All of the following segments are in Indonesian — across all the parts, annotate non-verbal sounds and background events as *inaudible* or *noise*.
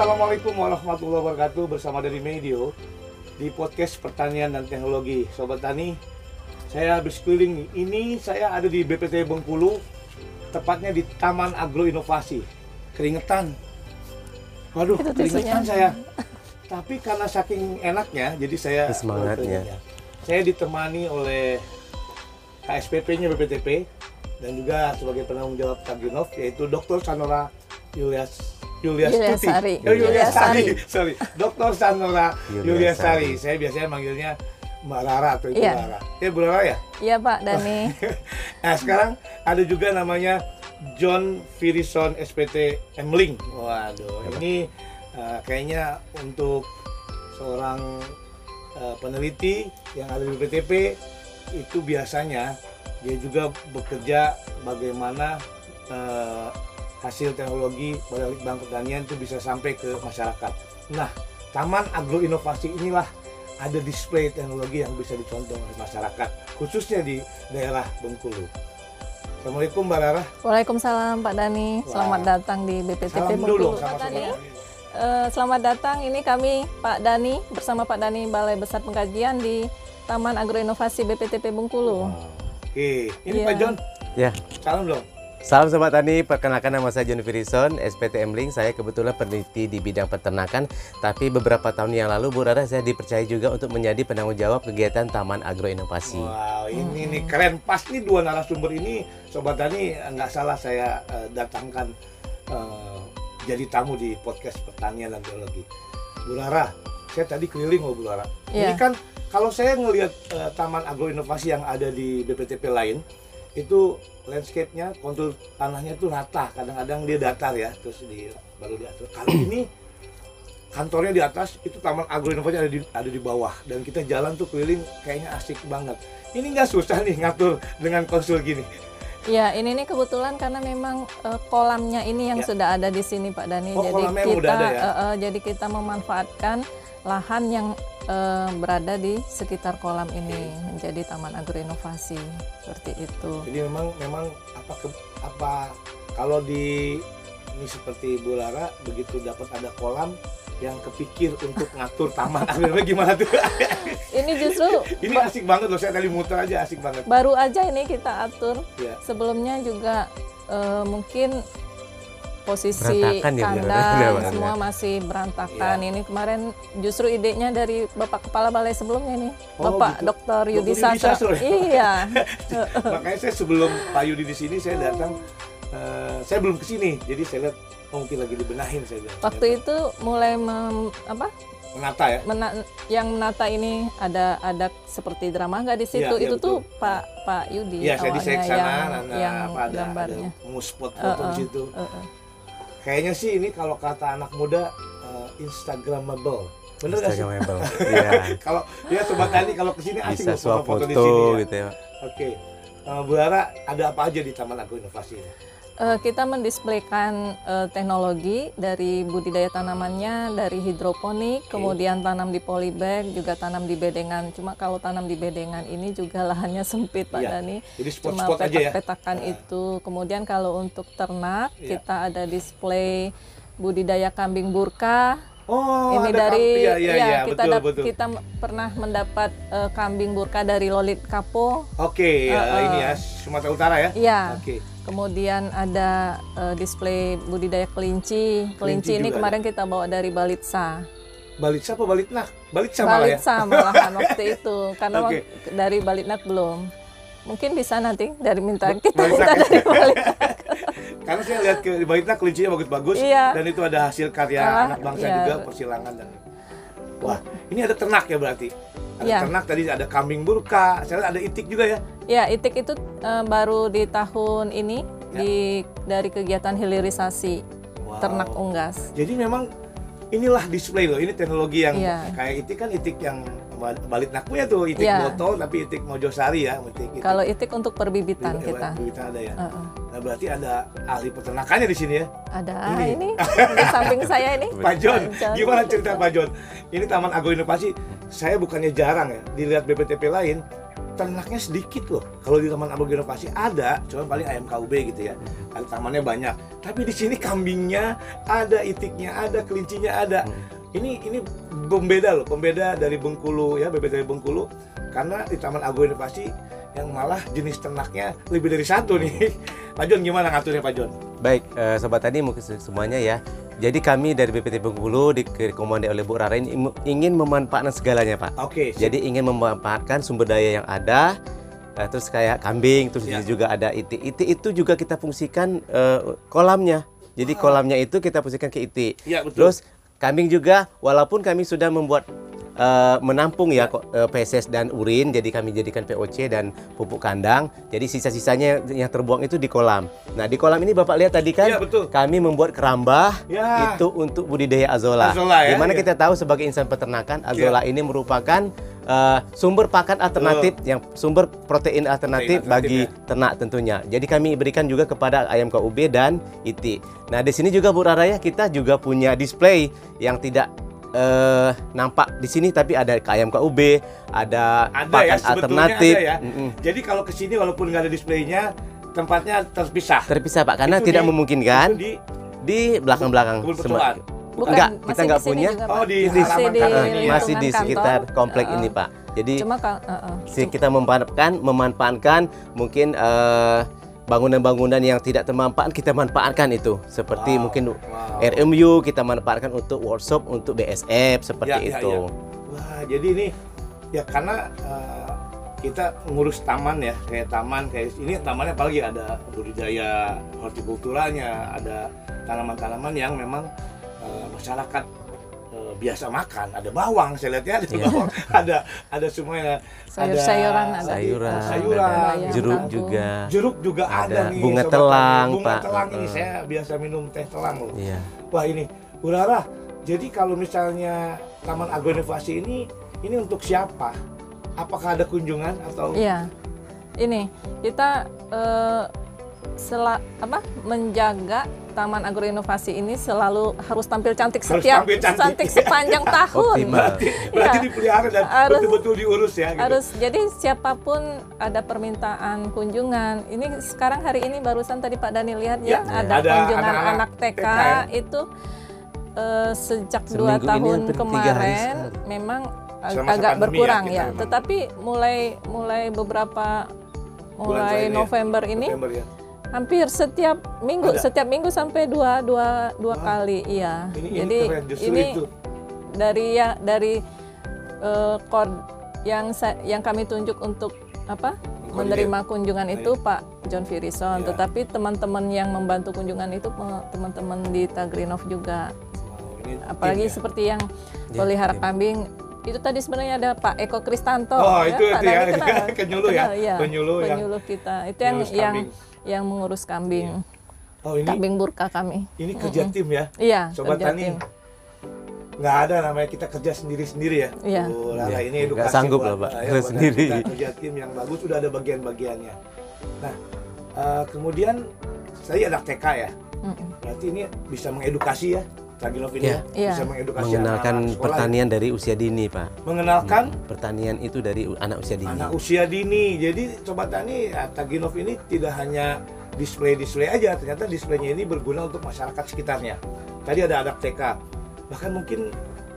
Assalamualaikum warahmatullahi wabarakatuh bersama dari Medio di podcast pertanian dan teknologi Sobat Tani saya habis keliling ini saya ada di BPT Bengkulu tepatnya di Taman Agro Inovasi keringetan waduh Itu keringetan tisunya. saya tapi karena saking enaknya jadi saya Semangatnya. saya ditemani oleh KSPP-nya BPTP dan juga sebagai penanggung jawab Taginov yaitu Dr. Sanora Yulias Tuti. Sari. Oh, Yulias Sari. Sari. Sorry. Dr. Sanora Yulias Sari. Sari. Saya biasanya manggilnya Mbak Rara atau Ibu Iya. Rara. Ya Bu Rara ya? Iya Pak Dani. *laughs* Nah sekarang ada juga namanya John Firison SPT Emling. Waduh, ini uh, kayaknya untuk seorang uh, peneliti yang ada di BPTP itu biasanya dia juga bekerja bagaimana uh, hasil teknologi balik bank pertanian itu bisa sampai ke masyarakat. Nah, Taman Agro Inovasi inilah ada display teknologi yang bisa dicontoh oleh masyarakat, khususnya di daerah Bengkulu. Assalamualaikum Mbak Rara. Waalaikumsalam Pak Dani. Selamat Wah. datang di BPTP Salam Bengkulu. dulu Pak sama Dani. Sobat eh, selamat datang. Ini kami Pak Dani bersama Pak Dani Balai Besar Pengkajian di Taman Agroinovasi BPTP Bengkulu. Oke, ini Iya. Pak John. Ya, Salam dong. Salam sobat tani. Perkenalkan nama saya John Firison, SPT Emling. Saya kebetulan peneliti di bidang peternakan, tapi beberapa tahun yang lalu Bu Rara saya dipercaya juga untuk menjadi penanggung jawab kegiatan Taman Agroinovasi. Wow, ini nih keren. Pas nih dua narasumber ini, Sobat Tani nggak salah saya eh, datangkan eh, jadi tamu di podcast pertanian dan biologi. Bu Rara, saya tadi keliling loh Bu Rara. Ini Iya. kan kalau saya ngelihat eh, Taman Agroinovasi yang ada di BPTP lain, itu landscape-nya, kontur tanahnya itu rata. Kadang-kadang dia datar ya, terus di baru diatur. Kali ini kantornya di atas, itu Taman Agroinovasi ada di ada di bawah dan kita jalan tuh keliling kayaknya asik banget. Ini nggak susah nih ngatur dengan konsul gini. Ya, ini nih kebetulan karena memang eh, kolamnya ini yang Ya. sudah ada di sini Pak Dani. Oh, jadi kita udah ada ya? eh, eh, jadi kita memanfaatkan lahan yang eh, berada di sekitar kolam ini menjadi Taman Agroinovasi. Seperti itu. Jadi memang memang apa ke, apa kalau di ini seperti Bu Lara begitu dapat ada kolam yang kepikir untuk ngatur taman akhirnya gimana tuh? *laughs* Ini justru *laughs* ini asik banget loh saya tadi muter aja asik banget. baru aja ini kita atur. Ya. Sebelumnya juga eh, mungkin posisi Berantakan ya, semua masih berantakan. Iya. Ini kemarin justru idenya dari Bapak Kepala Balai sebelumnya nih, Oh, Bapak gitu. Dr. Yudi Yudi Sastro. Ya? *laughs* Iya. *laughs* Makanya saya sebelum Pak Yudi di sini saya datang eh, saya belum ke sini. Jadi saya lihat oh, mungkin lagi dibenahin saya bilang. Waktu itu mulai mem- apa? menata ya. mena- yang menata ini ada ada seperti drama nggak di situ? Iya, itu tuh betul. Pak Pak Yudi Iya, saya di sana yang, yang apa ada, gambarnya. ada mau spot Eh, foto di situ. eh, eh. Kayaknya sih ini kalau kata anak muda eh, instagramable. Bener? Instagramable. *laughs* Iya. Kalau ya sobat tani kalau ke sini asik Bisa foto-foto foto di sini ya. gitu ya. Oke. Eh, Bu Lara, ada apa aja di Taman Agro Inovasi ini? Eh, kita mendisplaykan eh, teknologi dari budidaya tanamannya dari hidroponik, kemudian tanam di polybag, juga tanam di bedengan. Cuma kalau tanam di bedengan ini juga *laughs* lahannya sempit Pak Iya, Dani. Jadi Cuma spot-spot aja ya. petak-petakan Ah. itu. Kemudian kalau untuk ternak Iya. kita ada display budidaya kambing burka. Oh, ini ada dari ya, iya, ya, iya, kita betul, dap- betul. kita pernah mendapat eh, kambing burka dari Lolit Kapo. Oke, ya, Eh, eh. ini ya Sumatera Utara ya. Iya. Oke. Kemudian ada eh, display budidaya kelinci. Kelinci Kelinci ini kemarin kita bawa dari Balitsa. Balitsa apa Balitnak? Balitsa malah ya. Balitsa malahan waktu *laughs* itu karena Oke. wak- dari Balitnak belum. Mungkin bisa nanti dari minta kita minta ya? dari *laughs* Balitnak. Karena saya lihat ke di Balitnak kelincinya bagus-bagus Iya. dan itu ada hasil karya Ah, anak bangsa iya. juga persilangan dan Wah, ini ada ternak ya berarti. Ada Iya. ternak tadi ada kambing burka, saya lihat ada itik juga ya. Ya, itik itu eh, baru di tahun ini Ya. di dari kegiatan hilirisasi Wow. ternak unggas. Jadi memang inilah display loh. Ini teknologi yang Iya. kayak itik kan itik yang balit naknya tuh itik Iya. botol tapi itik mojosari ya itik, itik. Kalau itik untuk perbibitan Iya, kita. Berita ada ya. Heeh. Nah berarti ada ahli peternakannya di sini ya. Ada Ini. ini, *laughs* di samping saya ini. Pak John, Pak John. gimana cerita Pak John? Ini Taman Agro Inovasi, saya bukannya jarang ya dilihat BPTP lain, peternaknya sedikit loh. Kalau di Taman Agroinovasi ada, cuma paling ayam KUB gitu ya. Tamannya banyak. Tapi di sini kambingnya ada, itiknya ada, kelincinya ada. Ini ini pembeda loh, pembeda dari Bengkulu ya, bebek dari Bengkulu. Karena di Taman Agroinovasi yang malah jenis ternaknya lebih dari satu nih. *laughs* Pak Jon gimana ngaturnya Pak Jon? Baik, eh, sobat tani mungkin se- semuanya ya. Jadi kami dari BPT Bengkulu dikomandai oleh Bu Rara ini ingin memanfaatkan segalanya, Pak. Oke, siap. Jadi ingin memanfaatkan sumber daya yang ada, eh, terus kayak kambing, terus Ya. juga ada itik. Itik itu juga kita fungsikan eh, kolamnya. Jadi kolamnya itu kita fungsikan ke itik. Iya, betul. Terus kambing juga, walaupun kami sudah membuat eh, menampung ya kok eh, feses dan urin, jadi kami jadikan POC dan pupuk kandang. Jadi sisa-sisanya yang terbuang itu di kolam. Nah di kolam ini bapak lihat tadi kan, Iya, betul. kami membuat kerambah Ya. itu untuk budidaya azola. Azola ya, Di mana iya. kita tahu sebagai insan peternakan, azola ini merupakan eh, sumber pakan alternatif yang sumber protein alternatif, Protein alternatif, bagi ternak tentunya. Jadi kami berikan juga kepada ayam KUB dan itik. Nah di sini juga Bu Raraya kita juga punya display yang tidak eh, nampak di sini tapi ada ke ayam KUB, ada, ada pakan ya alternatif. ada ya. Mm-mm. Jadi kalau ke sini walaupun nggak ada displaynya, tempatnya terpisah. Terpisah Pak karena Itu tidak di- memungkinkan di di belakang-belakang. kebun. Bukan, Enggak, masih kita nggak di sini punya. juga, Oh, di di kanan Ah, ini. masih di sekitar kantor. komplek Heeh. ini Pak. Jadi Cuma ka- heeh. si kita memanfaatkan memanfaatkan mungkin eh, bangunan-bangunan yang tidak termanfaat kita manfaatkan itu seperti Wow, mungkin wow. RMU kita manfaatkan untuk workshop untuk BSF seperti Ya, ya, itu. ya. Wah, jadi ini ya karena eh, kita ngurus taman ya, kayak taman kayak ini tamannya apalagi ada budidaya hortikulturanya, ada tanaman-tanaman yang memang masyarakat eh, biasa makan. Ada bawang, saya lihat ya ada Iya. bawang, *laughs* ada ada semuanya. Sayur-sayuran ada. Sayuran, sayuran, ada jeruk kangkung. juga. Jeruk juga ada, Ada nih. bunga sobat telang, bunga Pak. telang ini saya biasa minum teh telang loh. Iya. Wah ini, Bu Rara, jadi kalau misalnya Taman Agroinovasi ini, ini untuk siapa? Apakah ada kunjungan atau? Iya, ini kita eh, sela, apa menjaga Taman Agroinovasi ini selalu harus tampil cantik Harus setiap tampil cantik. *laughs* sepanjang tahun. Berarti, berarti Iya. dipelihara dan Harus- betul-betul diurus ya. Gitu. Harus jadi siapa pun ada permintaan kunjungan. Ini sekarang hari ini barusan tadi Pak Dani lihat Ya, ya, ada, ada kunjungan anak-anak anak TK, TK ya. itu eh, sejak Seminggu dua tahun kemarin memang ag- Selama agak pandemi berkurang ya, ya. Tetapi mulai mulai beberapa Bulan mulai ya, November ini November ya. Hampir setiap minggu Ada. setiap minggu sampai dua dua dua Wah. kali iya Ini, jadi ini keren justru ini itu. dari ya dari kod yang sa- yang kami tunjuk untuk apa menerima kunjungan itu Pak John Firison Ya. tetapi teman-teman yang membantu kunjungan itu teman-teman di Tagrinov juga Wow, ini apalagi tim ya. seperti yang Ya, pelihara tim. kambing itu tadi sebenarnya ada Pak Eko Kristanto Oh, itu- Pak itu ya, Dani *laughs* kenal? *laughs* Kenyulu ya, Kenal, iya. penyuluh yang Penyuluh kita itu yang yang yang mengurus kambing Oh ini kambing burka kami ini kerja tim ya. iya Sobat kerja Tani, tim. nggak ada namanya kita kerja sendiri-sendiri ya. Iya. Rara, Iya, ini nggak edukasi sanggup buat- lah, Pak, ya, sendiri. Kita kerja tim yang bagus sudah ada bagian-bagiannya. Nah, eh, kemudian saya anak TK ya. Mm-mm. Berarti ini bisa mengedukasi ya. Tagilov ini Iya. ya, Iya. bisa mengedukasi Mengenalkan anak-anak sekolah pertanian dari usia dini, Pak. ya. mengenalkan Pertanian itu dari anak usia dini. anak usia dini. Jadi sobat tani, ya, Taginov ini tidak hanya display-display aja, ternyata displaynya ini berguna untuk masyarakat sekitarnya. Tadi ada anak TK, bahkan mungkin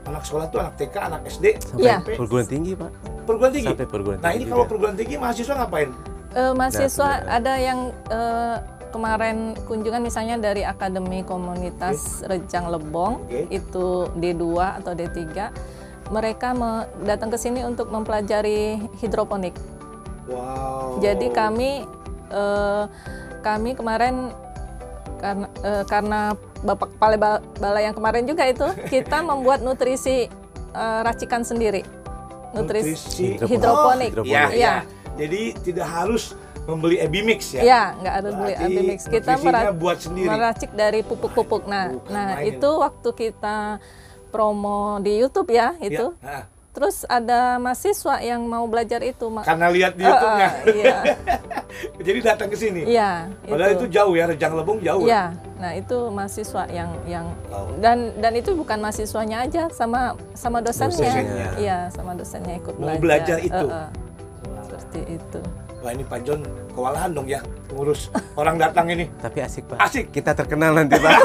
anak sekolah tuh anak TK, anak SD, Sampai. SMP, perguruan tinggi, Pak. perguruan tinggi. Sampai perguruan Nah tinggi ini kalau juga. perguruan tinggi mahasiswa ngapain? Eh, mahasiswa Nah, ada yang eh, kemarin kunjungan misalnya dari Akademi Komunitas Rejang Lebong Oke. itu D2 atau D3 mereka me- datang ke sini untuk mempelajari hidroponik. Wow. Jadi kami eh, kami kemarin karena eh, karena Bapak Kepala Ba- Balai yang kemarin juga itu kita *laughs* membuat nutrisi eh, racikan sendiri. Nutrisi Nutrisi. hidroponik. Oh, Hidroponik. Iya. iya. Jadi tidak harus membeli Ebimix ya. Ya, nggak harus beli Abimix. Kita nutrisinya mera- buat sendiri. meracik dari pupuk-pupuk. Nah, bukan nah main itu waktu kita promo di YouTube ya Ya, itu. nah, Terus ada mahasiswa yang mau belajar itu, Mak. karena lihat di YouTube-nya. eh, Iya, *laughs* Jadi datang ke sini. iya. Padahal itu jauh ya, Rejang Lebong jauh. Iya, nah itu mahasiswa yang yang Wow. dan dan itu bukan mahasiswanya aja sama sama dosennya. Dosennya. Iya, sama dosennya ikut Mau belajar. belajar itu. Eh. Seperti seperti itu. Wah ini Pak John kewalahan dong ya ngurus orang datang ini. *laughs* Tapi asik Pak. Asik. Kita terkenal nanti Pak. *laughs*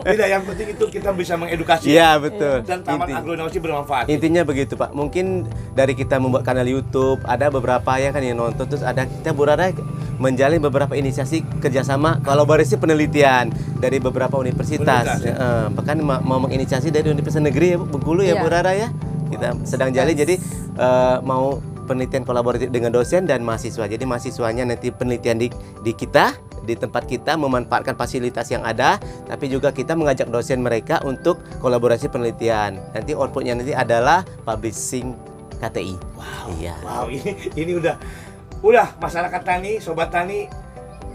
Tidak yang penting itu kita bisa mengedukasi Iya betul. dan taman Inti- agroinovasi bermanfaat. Intinya begitu Pak. Mungkin dari kita membuat kanal YouTube ada beberapa ya kan yang nonton terus ada kita Burara menjalin beberapa inisiasi kerjasama kolaborasi penelitian dari beberapa universitas. Universitas, ya. Eh, bahkan ma- mau menginisiasi dari Universitas Negeri ya Bu, Bengkulu ya Iya. Burara ya. Kita sedang jalin jadi eh, mau penelitian kolaboratif dengan dosen dan mahasiswa. Jadi mahasiswanya nanti penelitian di di kita di tempat kita memanfaatkan fasilitas yang ada, tapi juga kita mengajak dosen mereka untuk kolaborasi penelitian. Nanti outputnya nanti adalah publishing KTI. Wow. Iya. Wow, ini ini udah udah masyarakat tani, sobat tani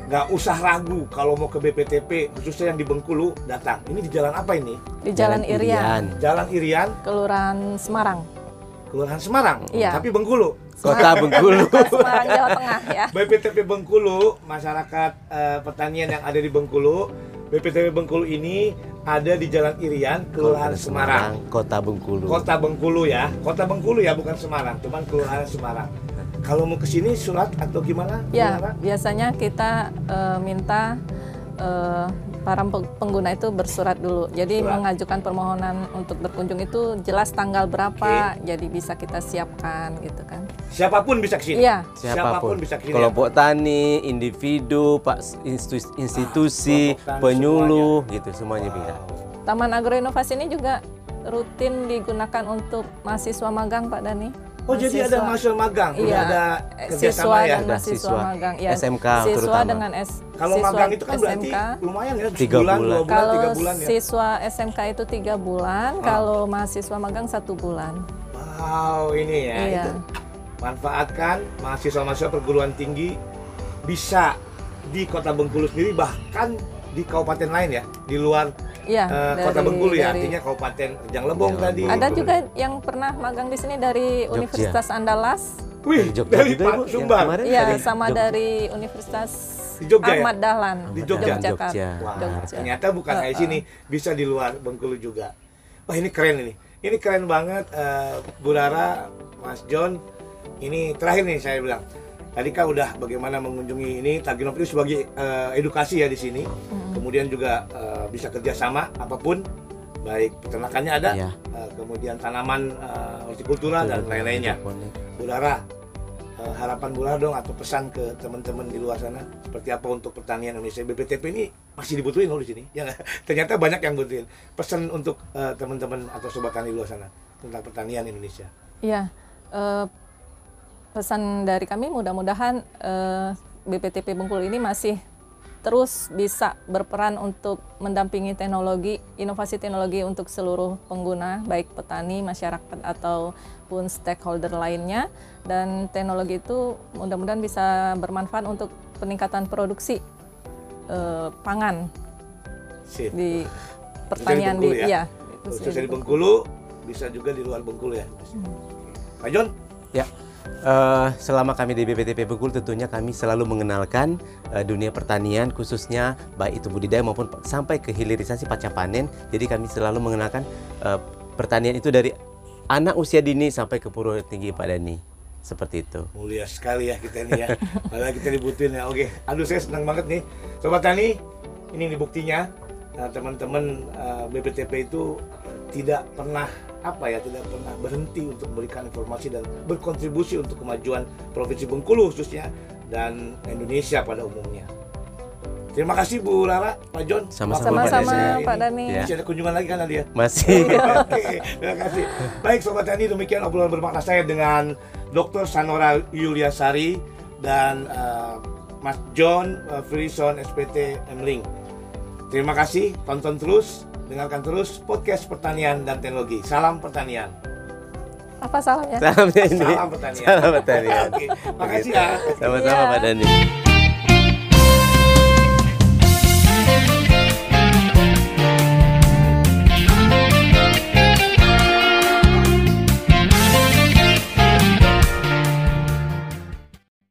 nggak usah ragu kalau mau ke BPTP khususnya yang di Bengkulu datang. Ini di jalan apa ini? Di Jalan, Irian, Jalan Irian, Kelurahan Semarang. Kelurahan Semarang. Iya. Tapi Bengkulu. Kota Bengkulu. *laughs* Semarang Jawa Tengah ya. BPTP Bengkulu, masyarakat eh, pertanian yang ada di Bengkulu, BPTP Bengkulu ini ada di Jalan Irian, Kelurahan Semarang. Kota Bengkulu. Kota Bengkulu ya, Kota Bengkulu ya bukan Semarang, cuman Kelurahan Semarang. Kalau mau ke sini surat atau gimana? Ya, biasanya kita eh, minta eh, para peng- pengguna itu bersurat dulu. Jadi Surat. mengajukan permohonan untuk berkunjung itu jelas tanggal berapa, jadi bisa kita siapkan gitu kan. Siapa pun bisa ke sini. Iya, Siapa pun, bisa ke sini. kelompok tani, individu, pak institusi, tani penyuluh, gitu semuanya bisa. Taman Agroinovasi ini juga rutin digunakan untuk mahasiswa magang Pak Dani. Oh jadi ada mahasiswa magang, udah Iya, ada eh, kerjasama siswa ya. dan mahasiswa siswa magang. Ya, SMK siswa terutama. dengan S. Kalau siswa magang itu kan berarti SMK. lumayan ya, Tiga bulan. dua bulan, Kalau tiga bulan ya. siswa SMK itu tiga bulan, Ah. kalau mahasiswa magang satu bulan. Wow ini ya, Iya. itu manfaatkan mahasiswa-mahasiswa perguruan tinggi bisa di Kota Bengkulu sendiri bahkan di kabupaten lain ya, di luar Iya. eh, Kota dari- Bengkulu ya, dari- artinya Kabupaten Rejang Lebong Rejang tadi. Ada juga yang pernah magang di sini dari Universitas Andalas. Wih, Dari Jogja dari juga, Pak yang Sumbar. kemarin. Iya, Dari sama Jogja. dari Universitas Di Jogja ya? Ahmad Dahlan Di Jogja. Yogyakarta. Jogja. Wah, Jogja. ternyata bukan Uh, kayak sini, bisa di luar Bengkulu juga. Wah, ini keren ini. Ini keren banget eh, Bu Rara, Mas John. Ini terakhir nih saya bilang. Tadi kan udah bagaimana mengunjungi ini Taginov itu sebagai eh, edukasi ya di sini. Kemudian juga eh, bisa kerjasama apa pun, baik peternakannya ada, Iya. eh, kemudian tanaman eh, hortikultura dan lain-lainnya. Bu Rara, eh, harapan Bu Rara dong atau pesan ke teman-teman di luar sana seperti apa untuk pertanian Indonesia BPTP ini masih dibutuhin loh di sini ya *laughs* ternyata banyak yang butuhin pesan untuk eh, teman-teman atau sobat tani di luar sana tentang pertanian Indonesia Iya, eh, pesan dari kami mudah-mudahan eh, BPTP Bengkulu ini masih terus bisa berperan untuk mendampingi teknologi, inovasi teknologi untuk seluruh pengguna, baik petani, masyarakat ataupun stakeholder lainnya. Dan teknologi itu mudah-mudahan bisa bermanfaat untuk peningkatan produksi eh, pangan Sip. di pertanian di, Bengkulu ya? iya, khususnya di Bengkulu bisa juga di luar Bengkulu ya Pak John Ya, eh, selama kami di BPTP Bengkulu tentunya kami selalu mengenalkan eh, dunia pertanian khususnya baik itu budidaya maupun pa- sampai ke hilirisasi pasca panen. Jadi kami selalu mengenalkan eh, pertanian itu dari anak usia dini sampai ke perguruan tinggi Pak Dani. Seperti itu. mulia sekali ya kita ini ya *laughs* padahal kita dibutuhin ya oke aduh saya senang banget nih sobat tani ini nih buktinya Nah, teman-teman eh, BPTP itu tidak pernah apa ya tidak pernah berhenti untuk memberikan informasi dan berkontribusi untuk kemajuan provinsi Bengkulu khususnya dan Indonesia pada umumnya. Terima kasih Bu Rara, Pak John. Sama-sama, Pak Dani. Dani. Ya. Masih ada kunjungan lagi kan Nadia? Masih. *laughs* Oke, terima kasih. Baik Sobat Tani, demikian obrolan bermakna saya dengan Dr. Sanora Yuliasari dan eh, Mas John uh, Frison SPT Emling. Terima kasih, tonton terus, dengarkan terus podcast pertanian dan teknologi. Salam pertanian. Apa salahnya? Salamnya ini. Salam pertanian. Salam pertanian. Oke, makasih ya. Sama-sama. Pak Dani.